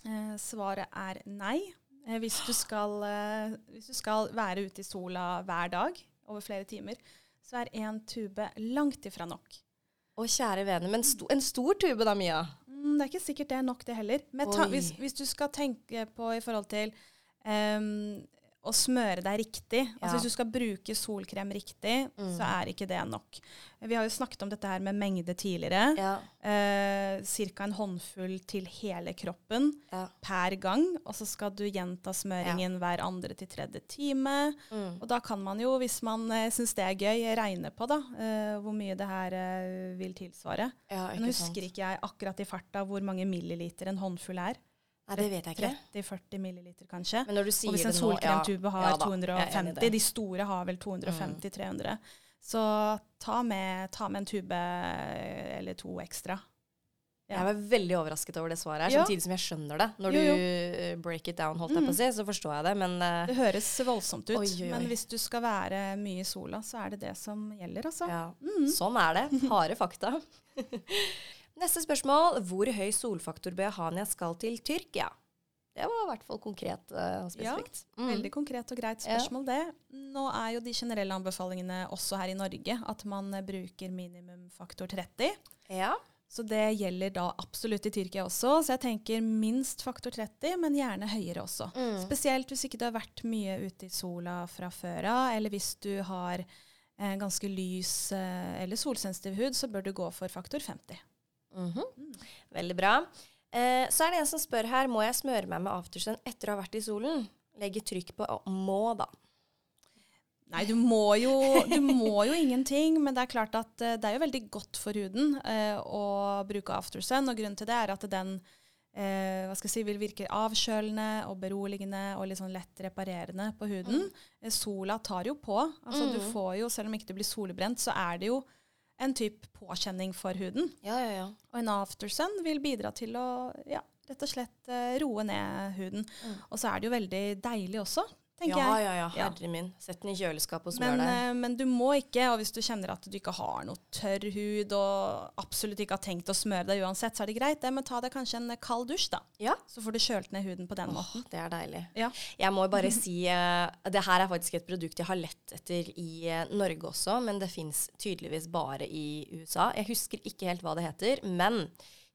Eh, svaret er nei. Eh, hvis, du skal, eh, hvis du skal være ute i sola hver dag over flere timer, så er én tube langt ifra nok. Å, kjære vene, men sto, en stor tube da, Mia. Mm, det er ikke sikkert det er nok, det heller. Men ta, hvis, hvis du skal tenke på i forhold til ehm, å smøre deg riktig, Ja. altså hvis du skal bruke solkrem riktig, Mm. så er ikke det nok. Vi har jo snakket om dette her med mengde tidligere. Ja, Eh, Ca. en håndfull til hele kroppen. ja. per gang, og så skal du gjenta smøringen hver andre til tredje time. Mm. Og da kan man jo, hvis man eh, syns det er gøy, regne på da, eh, hvor mye det her eh, vil tilsvare. ja Nå husker ikke jeg akkurat i farta hvor mange milliliter en håndfull er. Nei, det vet jeg ikke. 30-40 milliliter kanskje. Men når du sier Og hvis en solkremtube nå ja, har ja da, jeg er enig i 250, det. Mm. de store har vel 250-300, så ta med, ta med en tube eh, eller to ekstra. Jeg var veldig overrasket over det svaret her, samtidig som jeg skjønner det. Når Jo, jo. du break it down, holdt jeg på å Mm. si, så forstår jeg det, men uh, Det høres voldsomt ut, oi, oi. men hvis du skal være mye i sola, så er det det som gjelder, altså. ja. Mm. Sånn er det. Harde fakta. Neste spørsmål. Hvor høy solfaktor bør jeg ha når jeg skal til Tyrkia? Det var i hvert fall konkret eh, og spesifikt. Mm. Veldig konkret og greit Ja. spørsmål, det. Nå er jo de generelle anbefalingene også her i Norge at man eh, bruker minimum faktor 30. Ja. Så det gjelder da absolutt i Tyrkia også. Så jeg tenker minst faktor 30, men gjerne høyere også. Mm. Spesielt hvis ikke du har vært mye ute i sola fra før av, eller hvis du har eh, ganske lys eh, eller solsensitiv hud, så bør du gå for faktor 50. Mhm. Veldig bra. Eh, så er det en som spør her, må jeg smøre meg med aftersun etter å ha vært i solen? Legge trykk på må, da. Nei, du må, jo, du må jo ingenting, men det er klart at eh, det er jo veldig godt for huden eh, å bruke aftersun, og grunnen til det er at den eh, hva skal jeg si, vil virke avkjølende og beroligende og litt sånn lett reparerende på huden. Mm. sola tar jo på. altså du Mm. får jo, Selv om ikke du blir solbrent, så er det jo en type påkjenning for huden. Ja, ja, ja. Og en aftersun vil bidra til å ja, rett og slett eh, roe ned huden. Mm. Og så er det jo veldig deilig også, tenker Ja, jeg. ja, ja. Herre min. Sett den i kjøleskapet og smør Men, deg. eh, men du må ikke, og hvis du kjenner at du ikke har noe tørr hud og absolutt ikke har tenkt å smøre deg uansett, så er det greit, det, men ta deg kanskje en kald dusj, da. Ja. Så får du kjølt ned huden på den måten. Åh, det er deilig. Ja. Jeg må bare si uh, Det her er faktisk et produkt jeg har lett etter i uh, Norge også, men det fins tydeligvis bare i USA. Jeg husker ikke helt hva det heter, men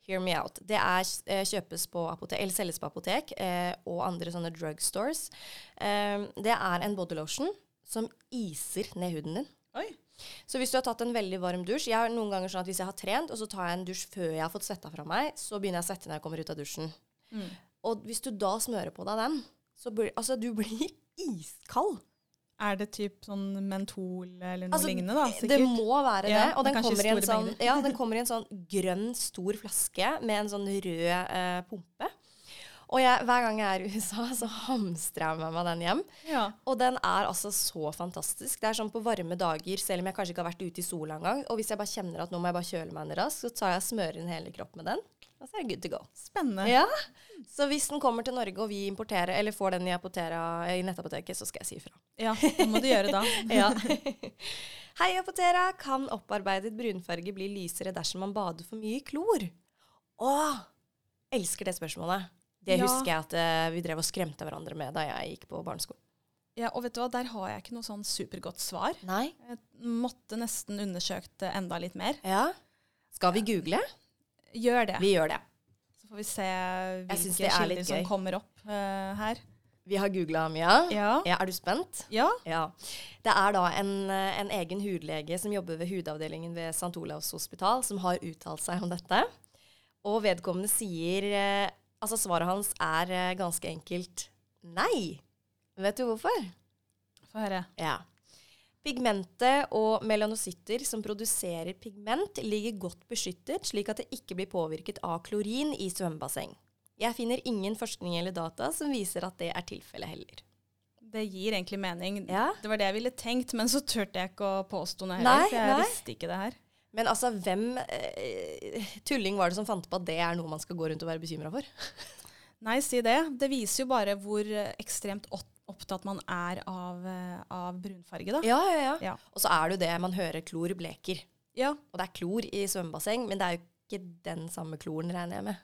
hear me out. Det er, eh, kjøpes på apotek, eller selges på apotek eh, og andre sånne drugstores. Eh, det er en bodylotion som iser ned huden din. Oi. Så hvis du har tatt en veldig varm dusj Jeg har noen ganger sånn at hvis jeg har trent, og så tar jeg en dusj før jeg har fått svetta fra meg, så begynner jeg å svette når jeg kommer ut av dusjen. Mm. Og hvis du da smører på deg den, så blir altså du blir iskald. Er det typ sånn mentol eller noe Altså, lignende, da? Det må være Ja, det. Og den kommer, i en sånn, ja, den kommer i en sånn grønn, stor flaske med en sånn rød eh, pumpe. Og jeg, hver gang jeg er i USA, så hamstrer jeg med meg den hjem. Ja. Og den er altså så fantastisk. Det er sånn på varme dager, selv om jeg kanskje ikke har vært ute i sola engang, og hvis jeg bare kjenner at nå må jeg bare kjøle meg ned raskt, så tar jeg og smører inn hele kroppen med den, og så er det good to go. Spennende. Ja. Så hvis den kommer til Norge, og vi importerer, eller får den i, i nettapoteket, så skal jeg si ifra. Ja, det må du gjøre da. Ja. Hei, Apotera. Kan opparbeidet brunfarge bli lysere dersom man bader for mye i klor? Å! Elsker det spørsmålet. Det Ja. husker jeg at uh, vi drev og skremte hverandre med da jeg gikk på barneskolen. Ja, og vet du hva, der har jeg ikke noe sånn supergodt svar. Nei? Jeg måtte nesten undersøkt det enda litt mer. Ja. Skal vi google? Gjør det. Vi gjør det. Så får vi se hvilke er kilder som gøy. kommer opp uh, her. Vi har googla, Mia. Ja. Ja, er du spent? Ja. Ja. Det er da en, eh, en egen hudlege som jobber ved hudavdelingen ved St. Olavs hospital, som har uttalt seg om dette. Og vedkommende sier eh, Altså, svaret hans er eh, ganske enkelt nei. Vet du hvorfor? Få høre. Ja. Pigmentet og melanocytter som produserer pigment, ligger godt beskyttet, slik at det ikke blir påvirket av klorin i svømmebasseng. Jeg finner ingen forskning eller data som viser at det er tilfellet heller. Det gir egentlig mening. Ja. Det var det jeg ville tenkt, men så turte jeg ikke å påstå noe Nei, heller. For jeg nei. visste ikke det her. Men altså, hvem eh, tulling var det som fant på at det er noe man skal gå rundt og være bekymra for? Nei, si det. Det viser jo bare hvor eh, ekstremt opptatt man er av, eh, av brunfarge, da. Ja, ja, ja. Ja. Og så er det jo det man hører klor bleker. Ja, Og det er klor i svømmebasseng, men det er jo ikke den samme kloren, regner jeg med.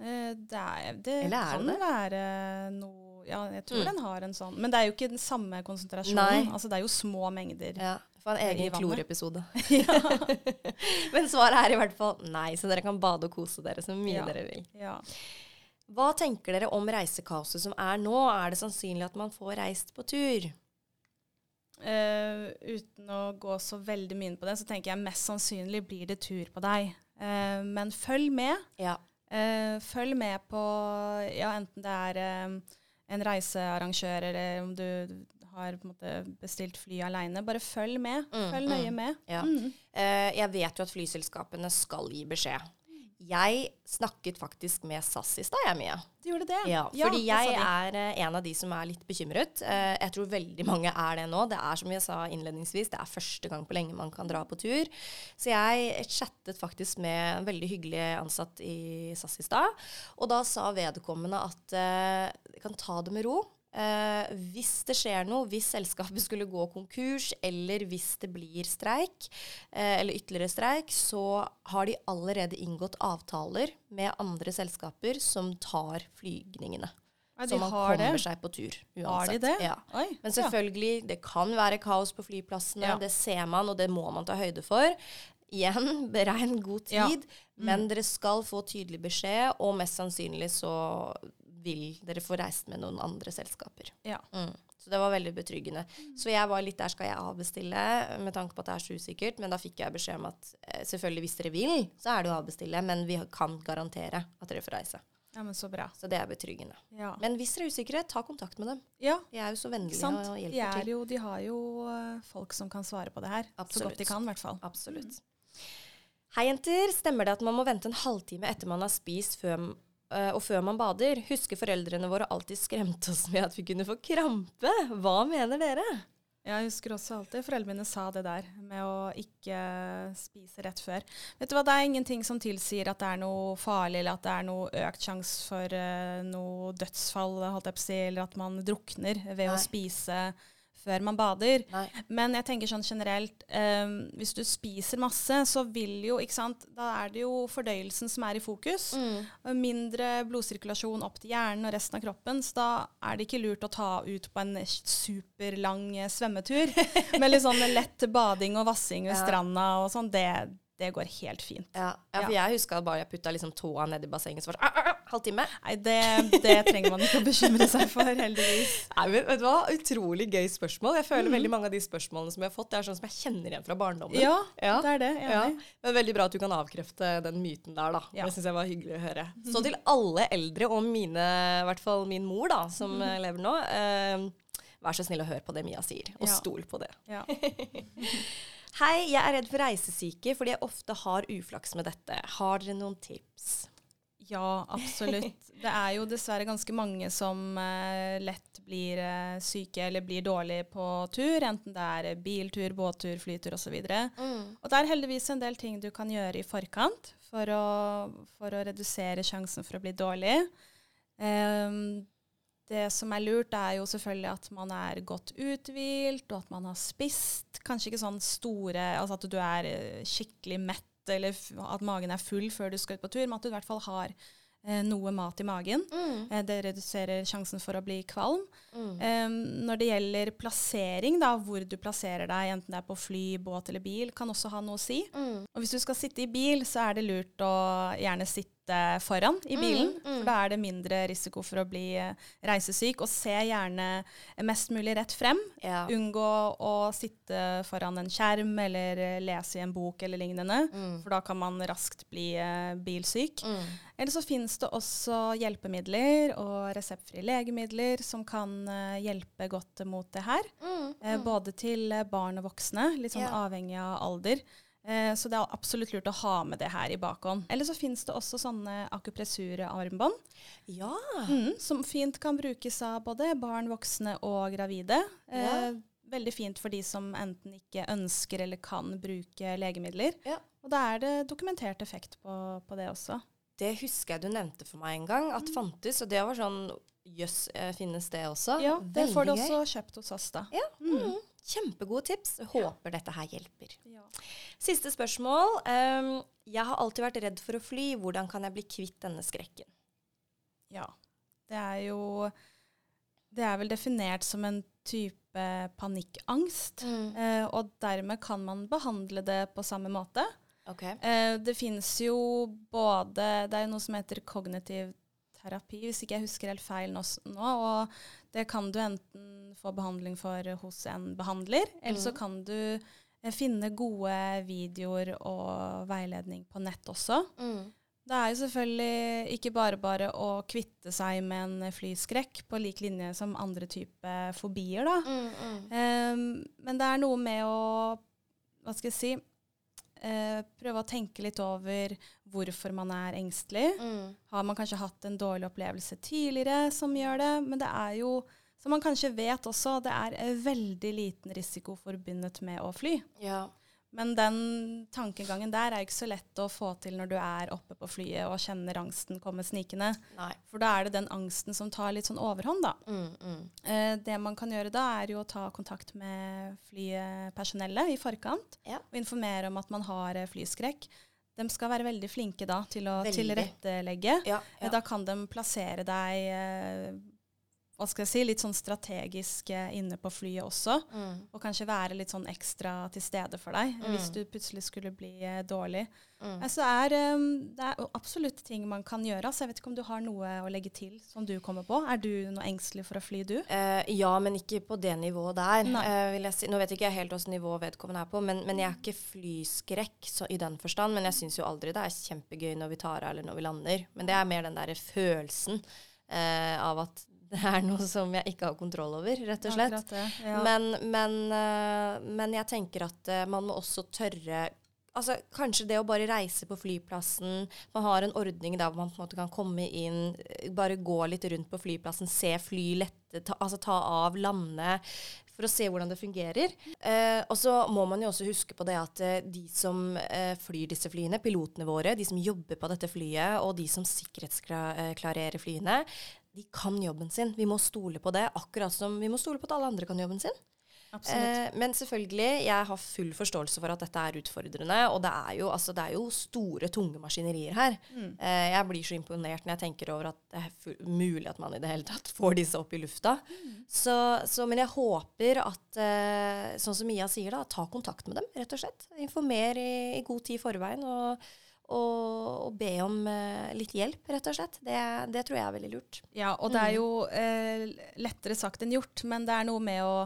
eh, det, er, det Eller kan det? være noe Ja, jeg tror Mm. den har en sånn Men det er jo ikke den samme konsentrasjonen. Altså, det er jo små mengder. Ja, For en egen klorepisode. men svaret er i hvert fall nei, så dere kan bade og kose dere så mye Ja. dere vil. Ja. Hva tenker dere om reisekaoset som er nå? Er det sannsynlig at man får reist på tur? Uh, uten å gå så veldig mye inn på det, så tenker jeg mest sannsynlig blir det tur på deg. Uh, men følg med. Ja. Uh, følg med på ja, enten det er en reisearrangør, eller om du har måte bestilt fly aleine. Bare følg med. Mm, følg nøye mm. med. Ja. Mm. Uh, jeg vet jo at flyselskapene skal gi beskjed. Jeg snakket faktisk med SAS i stad, jeg, Mia. Du gjorde det? Ja, fordi ja, jeg er eh, en av de som er litt bekymret. Eh, jeg tror veldig mange er det nå. Det er som jeg sa innledningsvis, det er første gang på lenge man kan dra på tur. Så jeg chattet faktisk med en veldig hyggelig ansatt i SAS i stad. Og da sa vedkommende at det kan ta det med ro. Eh, hvis det skjer noe, hvis selskapet skulle gå konkurs, eller hvis det blir streik, eh, eller ytterligere streik, så har de allerede inngått avtaler med andre selskaper som tar flygningene. Ja, så man kommer det. seg på tur uansett. Har de det? Ja. Oi, Men selvfølgelig, det kan være kaos på flyplassene. Ja. Det ser man, og det må man ta høyde for. Igjen, beregn god tid. Mm. Men dere skal få tydelig beskjed, og mest sannsynlig så vil dere få reist med noen andre selskaper. Ja. Mm. Så det var veldig betryggende. Så jeg var litt der skal jeg avbestille, med tanke på at det er så usikkert. Men da fikk jeg beskjed om at eh, selvfølgelig hvis dere vil, så er det å avbestille. Men vi kan garantere at dere får reise. ja, men så bra. Så det er betryggende. Ja. Men hvis dere er usikre, ta kontakt med dem. ja. De er jo så vennlige sant? og hjelper er til. jo, de har jo eh, folk som kan svare på det her. Så godt de kan, i hvert fall. Absolutt. Hei, jenter. Stemmer det at man må vente en halvtime etter man har spist før, og før man bader? Husker foreldrene våre alltid skremte oss med at vi kunne få krampe? Hva mener dere? Jeg husker også alltid foreldrene mine sa det der med å ikke spise rett før. Vet du hva, Det er ingenting som tilsier at det er noe farlig eller at det er noe økt sjanse for uh, noe dødsfall holdt jeg på å si, eller at man drukner ved Nei. å spise før man bader. Nei. Men jeg tenker sånn generelt um, Hvis du spiser masse, så vil jo ikke sant, Da er det jo fordøyelsen som er i fokus. Mm. Mindre blodsirkulasjon opp til hjernen og resten av kroppen. Så da er det ikke lurt å ta ut på en superlang svømmetur med litt sånn lett bading og vassing ved ja. stranda og sånn. Det, det går helt fint. Ja, ja for jeg huska bare jeg putta liksom tåa nedi bassenget, så var det sånn halvtime. Nei, det, det, trenger man ikke å bekymre seg for, heldigvis. Nei, men vet du hva? Utrolig gøy spørsmål. Jeg føler mm. veldig mange av de spørsmålene som jeg har fått, det er sånn som jeg kjenner igjen fra barndommen. Ja, ja. det er det. Ja. Men veldig bra at du kan avkrefte den myten der, da. Ja. Det syns jeg var hyggelig å høre. Så til alle eldre, og mine, i hvert fall min mor, da, som mm. lever nå. Eh, vær så snill å høre på det Mia sier, og stol på det. Ja. Hei, jeg er redd for reisesyke fordi jeg ofte har uflaks med dette. Har dere noen tips? Ja, absolutt. Det er jo dessverre ganske mange som eh, lett blir eh, syke eller blir dårlige på tur, enten det er biltur, båttur, flytur osv. Mm. Og det er heldigvis en del ting du kan gjøre i forkant for å, for å redusere sjansen for å bli dårlig. Um, det som er lurt, er jo selvfølgelig at man er godt uthvilt, og at man har spist. Kanskje ikke sånn store Altså at du er eh, skikkelig mett, eller at magen er full før du skal ut på tur, men at du i hvert fall har eh, noe mat i magen. Mm. Eh, det reduserer sjansen for å bli kvalm. Mm. Eh, når det gjelder plassering, da, hvor du plasserer deg, enten det er på fly, båt eller bil, kan også ha noe å si. Mm. Og hvis du skal sitte i bil, så er det lurt å gjerne sitte foran i bilen. Mm, mm. For da er det mindre risiko for å bli uh, reisesyk. Og se gjerne mest mulig rett frem. Ja. Unngå å sitte foran en skjerm eller uh, lese i en bok eller lignende. Mm. For da kan man raskt bli uh, bilsyk. Mm. Eller så finnes det også hjelpemidler og reseptfrie legemidler som kan hjelpe godt mot det her. Mm, mm. både til barn og voksne, litt sånn ja. avhengig av alder. Eh, så det er absolutt lurt å ha med det her i bakhånd. Eller så finnes det også sånne akupressurarmbånd. Ja. Mm, som fint kan brukes av både barn, voksne og gravide. Ja. Eh, veldig fint for de som enten ikke ønsker eller kan bruke legemidler. Ja. Og da er det dokumentert effekt på, på, det også. Det husker jeg du nevnte for meg en gang, at mm. fantes. Og det var sånn Jøss, yes, finnes det også? Ja, det Veldig får du også kjøpt hos oss, da. Ja. Mm. Kjempegode tips. Håper dette her hjelper. Ja. Siste spørsmål. Um, jeg har alltid vært redd for å fly. Hvordan kan jeg bli kvitt denne skrekken? Ja, det er jo Det er vel definert som en type panikkangst. Mm. Uh, og dermed kan man behandle det på samme måte. Okay. Uh, det finnes jo både Det er jo noe som heter kognitiv terapi, hvis ikke jeg husker helt feil nå. Og det kan du enten få behandling for hos en behandler, mm. eller så mm. kan du eh, finne gode videoer og veiledning på nett også. Mm. Det er jo selvfølgelig ikke bare bare å kvitte seg med en flyskrekk på lik linje som andre typer fobier, da. Mm, um, men det er noe med å Hva skal jeg si Eh, prøve å tenke litt over hvorfor man er engstelig. Mm. Har man kanskje hatt en dårlig opplevelse tidligere som gjør det? Men det er jo, som man kanskje vet også, det er veldig liten risiko forbundet med å fly. Ja. Men den tankegangen der er ikke så lett å få til når du er oppe på flyet og kjenner angsten komme snikende. Nei. For da er det den angsten som tar litt sånn overhånd, da. Mm, mm. Eh, det man kan gjøre da, er jo å ta kontakt med flypersonellet i forkant ja. og informere om at man har eh, flyskrekk. De skal være veldig flinke da til å veldig. tilrettelegge. Ja, ja. Da kan de plassere deg eh, hva skal jeg si, litt sånn strategisk eh, inne på flyet også. Mm. Og kanskje være litt sånn ekstra til stede for deg mm. hvis du plutselig skulle bli eh, dårlig. Mm. Altså er, um, det er absolutt ting man kan gjøre. Så jeg vet ikke om du har noe å legge til som du kommer på. Er du noe engstelig for å fly, du? Eh, ja, men ikke på det nivået der. Eh, si. Nå vet ikke jeg helt hvilket nivå vedkommende er på, men, men, jeg er ikke flyskrekk så, i den forstand. Men jeg syns jo aldri det er kjempegøy når vi tar av eller når vi lander. Men det er mer den derre følelsen eh, av at det er noe som jeg ikke har kontroll over, rett og slett. Det, ja. men, men, uh, men, jeg tenker at uh, man må også tørre altså, Kanskje det å bare reise på flyplassen Man har en ordning der man på en måte kan komme inn, bare gå litt rundt på flyplassen, se fly lette, ta, altså ta av, lande. for å se hvordan det fungerer. Eh, og så må man jo også huske på det at eh, de som eh, flyr disse flyene, pilotene våre, de som jobber på dette flyet, og de som sikkerhetsklarerer flyene, de kan jobben sin. Vi må stole på det, akkurat som vi må stole på at alle andre kan jobben sin. Eh, men selvfølgelig, jeg har full forståelse for at dette er utfordrende. Og det er jo, altså, det er jo store, tunge maskinerier her. Mm. Eh, jeg blir så imponert når jeg tenker over at det er mulig at man i det hele tatt får disse opp i lufta. Mm. Så, så, men jeg håper at, eh, sånn som Mia sier, da, ta kontakt med dem, rett og slett. Informer i, i god tid i forveien. og og, og, be om uh, litt hjelp, rett og slett. Det, det, tror jeg er veldig lurt. Ja, og det er mm. jo uh, lettere sagt enn gjort, men det er noe med å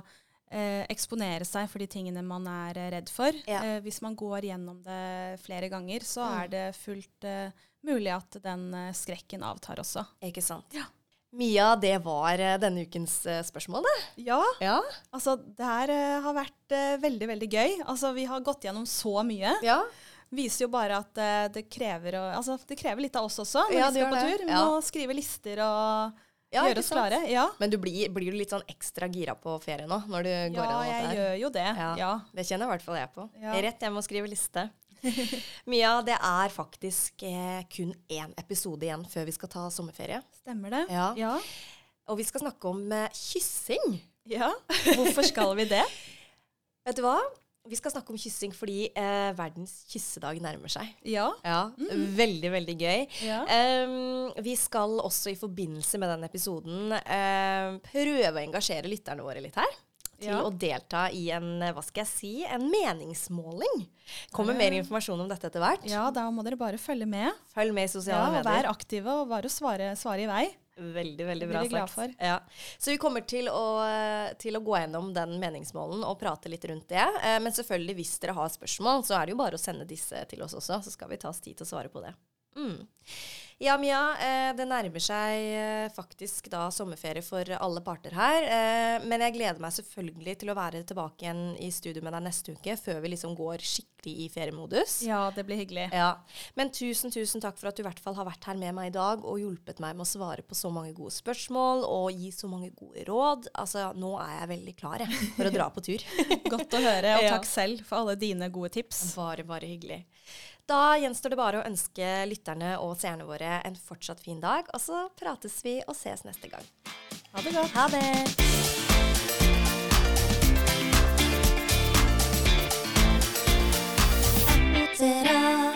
eh, eksponere seg for de tingene man er eh, redd for. Ja. Eh, hvis man går gjennom det flere ganger, så mm. er det fullt eh, mulig at den eh, skrekken avtar også. Ikke sant. Ja. Mia, det var eh, denne ukens spørsmål, det. Ja. ja. Altså, det her har vært veldig, veldig gøy. Altså, vi har gått gjennom så mye. Ja viser jo bare at det krever, altså, det krever litt av oss også når ja, vi skal på tur. Vi må skrive lister og ja, Gjøre oss klare. Ja. Men du blir, blir, du litt sånn ekstra gira på ferie nå? når du går Ja, jeg gjør jo det. Ja. ja. Det kjenner i hvert fall jeg på. Ja. Rett hjem og skrive liste. Mia, det er faktisk eh, kun én episode igjen før vi skal ta sommerferie. Stemmer det. Ja. ja. Og vi skal snakke om eh, kyssing. Ja. Hvorfor skal vi det? Vet du hva? Vi skal snakke om kyssing fordi eh, verdens kyssedag nærmer seg. Ja. ja mm. Veldig, veldig gøy. Ja. Um, vi skal også i forbindelse med den episoden uh, prøve å engasjere lytterne våre litt her. Til ja. å delta i en hva skal jeg si, en meningsmåling. Kommer mer informasjon om dette etter hvert. Ja, da må dere bare følge med. Følg med i sosiale medier. Vær aktive og bare svare, svare i vei. Veldig, veldig bra sagt. Ja. Så vi kommer til å, til å, gå gjennom den meningsmålen og prate litt rundt det. Eh, men selvfølgelig, hvis dere har spørsmål, så er det jo bare å sende disse til oss også. Så skal vi ta oss tid til å svare på det. Mm. Ja, Mia. Eh, det nærmer seg eh, faktisk da sommerferie for alle parter her. Eh, men jeg gleder meg selvfølgelig til å være tilbake igjen i studio med deg neste uke, før vi liksom går skikkelig i feriemodus. Ja, det blir hyggelig. Ja. Men tusen, tusen takk for at du i hvert fall har vært her med meg i dag og hjulpet meg med å svare på så mange gode spørsmål og gi så mange gode råd. Altså, nå er jeg veldig klar jeg, for å dra på tur. Godt å høre, og takk selv for alle dine gode tips. Bare, bare hyggelig. Da gjenstår det bare å ønske lytterne og seerne våre en fortsatt fin dag, og så prates vi og ses neste gang. Ha det godt. Ha det. será.